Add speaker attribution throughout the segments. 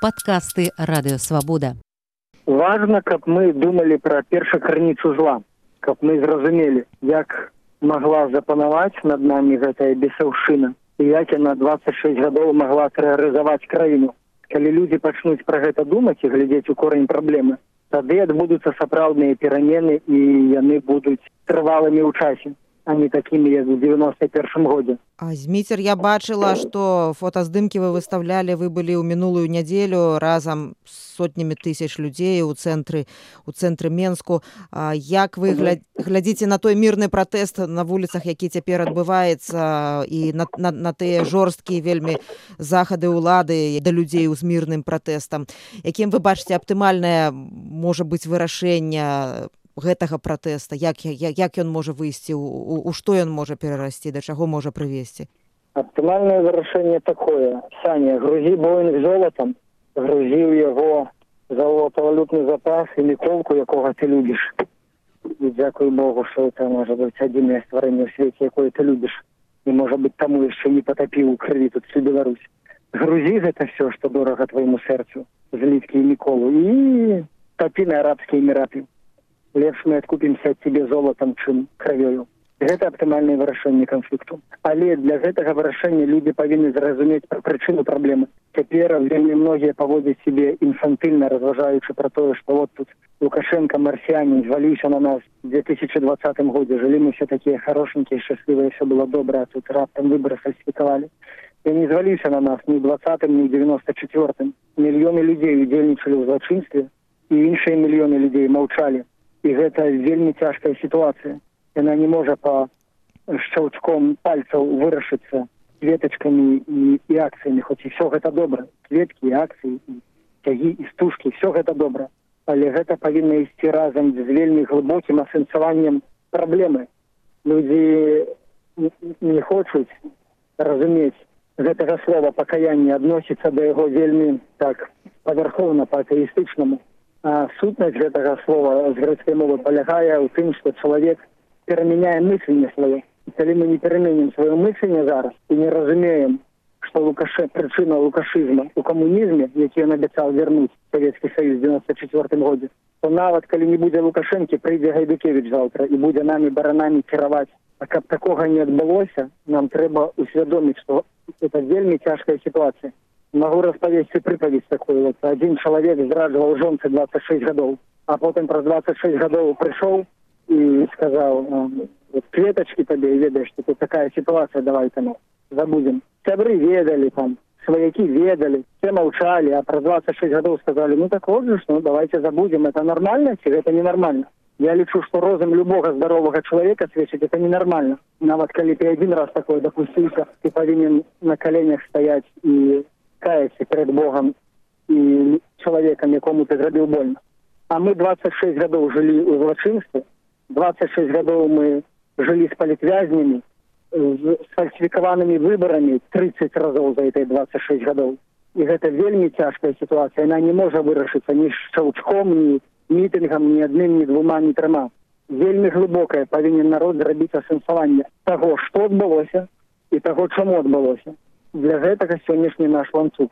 Speaker 1: Падкасты радыёвабода.
Speaker 2: Важна, каб мы думалі пра першакарніцу зла, каб мы зразумелі, як магла запанаваць над намі гэтая бесаўшына і як яна 26 гадоў магла тэрарызаваць краіну. Калі людзі пачнуць пра гэта думаць і глядзець у корань праблемы, тады адбудуцца сапраўдныя перамены і яны будуць трывалымі ў часе а не такімі як у девяносто першым годзе
Speaker 3: зміцер я бачыла што фотаздымкі вы выставлялі вы былі ў мінулую нядзелю разам з сотнямі тысяч людзей у цэнтры у цэнтры менску. А, як вы гля... глядзіце на той мірны пратэст на вуліцах які цяпер адбываецца і на, на, на тыя жорсткія вельмі захады ўлады да людзей з мірным пратэстам якім вы бачыце аптымальнае можа быць вырашэнне гэтага пратэста як, як, як ён можа выйсці у, у, у што ён можа перарасці да чаго можа прывесці?
Speaker 2: Аптымальнае вырашэнне такое. Саня грузі боинг золатам грузіў яго золотовалютны запас і міколку якога ты любіш. Дзякую богу что это можа быть адзінае стварэнне ў свеце якое ты любіш. І можа быть таму яшчэ не потапіў у крыві тут всю беларусь. Грузі гэта все что дорага твайму сэрцу зліткі і міколу і тапі на арабскія эміраты лепш мы адкупімся ад цябе золатам чым кравёю. Гэта аптымальнае вырашэнне канфлікту. Але для гэтага вырашэння людзі павінны зразумець пра прычыну праблемы. Цяпер вельмі многія паводзяць сябе інфантыльна разважаючы пра тое што вот тут лукашенко марсіянин зваліўся на нас две тысячи двадцатым годзе. Жылі мы все такія хорошенькія шчаслівыя все было добра тут раптам выборы фальсфікавалі я не зваліўся на нас ні двадцатым ні девяносто четвертым мільёны людзей удзельнічалі ў злачынстве і іншыя мільёны людзей маўчалі і гэта вельмі цяжкая сітуацыя. Яна не можа по шчаўчком пальцаў вырашыцца кветачкамі і, і акцыямі. Хоць і все гэта добра. Кветкі акцыі цягі і стужкі все гэта добра. Але гэта павінна ісці разам з вельмі глыбокім асэнсаваннем праблемы. Людзі не хочуць разумець гэтага слова пакаяння адносіцца да яго вельмі так павярхоўна па атеістычнаму сутнасць гэтага слова з грэцкай мовы палягае ў тым што чалавек перамяняе мысленне сваё калі мы не пераменім сваё мысленне зараз і не разумеем што лукаше прычына лукашызма у камунізме які ён абяцаў вярнуць савецкі саюз девяносто четвертым годзе то нават калі не будзе лукашэнкі прыйдзе гайдукевич заўтра і будзе намі баранамі кіраваць а каб такога не адбылося нам трэба усвядоміць што это вельмі цяжкая сітуацыя могу распавесці прыпаведь такую вот. Один чалавек здраджваў жонцы двадцать шесть гадоў а потым праз двадцать шесть гадоў прыйшоў і сказаў вот, кветочки табе ведаеш что тут такая ситуация давай там забудем сябры ведалі там сваякі ведалі все маўчалі а праз двадцать шесть гадоў сказали ну так вот же ну давайте забудем это нормально ці гэта ненормально я лічу что розум любога здаровага чалавека сведчыць это ненормально. Нават калі ты один раз такое допусціўся ты павінен на каленях стаять і каяться перед богом і чалавекам якому ты зрабіў больно. А мы двадцать шесть гадоў жылі ў злачынстве двадцать шесть гадоў мы жылі з палітвязнямі з сфальсифікаванымі выбарамі тридцать разоў за этой двадцать шесть гадоў і гэта вельмі цяжкая сітуацыя она не можа вырашыцца ні шчаўчком ні мітынгам ні адным ні двума ні трыма вельмі глыбокае павінен народ зрабіць асэнсаванне таго што адбылося і таго чаму адбылося для гэтага сённяшні наш ланцуг.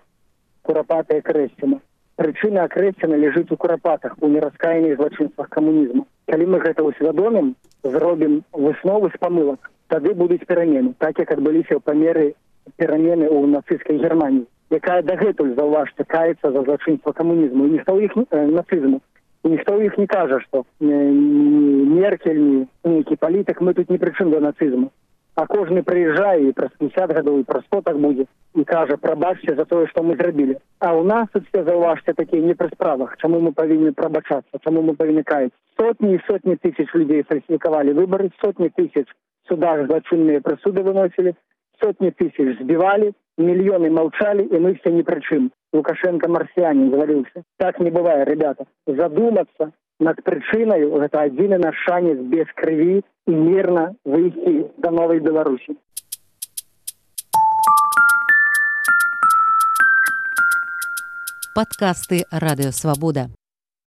Speaker 2: Курапатая крэсціна. Прычына акрэсціна ляжыць у курапатах у нераскаянных злачынствах камунізму. Калі мы гэта ўсвядомім зробім высновы з памылак тады будуць перамены так як адбыліся ў памеры перамены ў нацысцкай германії якая дагэтуль заўважце каецца за злачынства камунізму. Ніхто іх нацызму. Ніхто ў іх не кажа што меркель нейкі палітык мы тут ні прычым да нацызму а кожны прыязджае і праз пятьдесят гадоў і пра сто так будзе і кажа прабачце за тое што мы зрабілі а у нас тут все заўважце такія не пры справах. Чаму мы павінны прабачацца чаму мы павінны каяць сотні і сотні тысяч людзей фальсфікавалі выбары сотні тысяч судах злачынныя прысуды выносілі сотні тысяч збівалі мільёны маўчалі і мы все ні прычым лукашенко марсіянин заваліўся так не бывае ребята. Задумацца над прычынаю гэта адзіны наш шанец без крыві і мірна выйсці да новай беларусі
Speaker 1: падкасты радыёвабода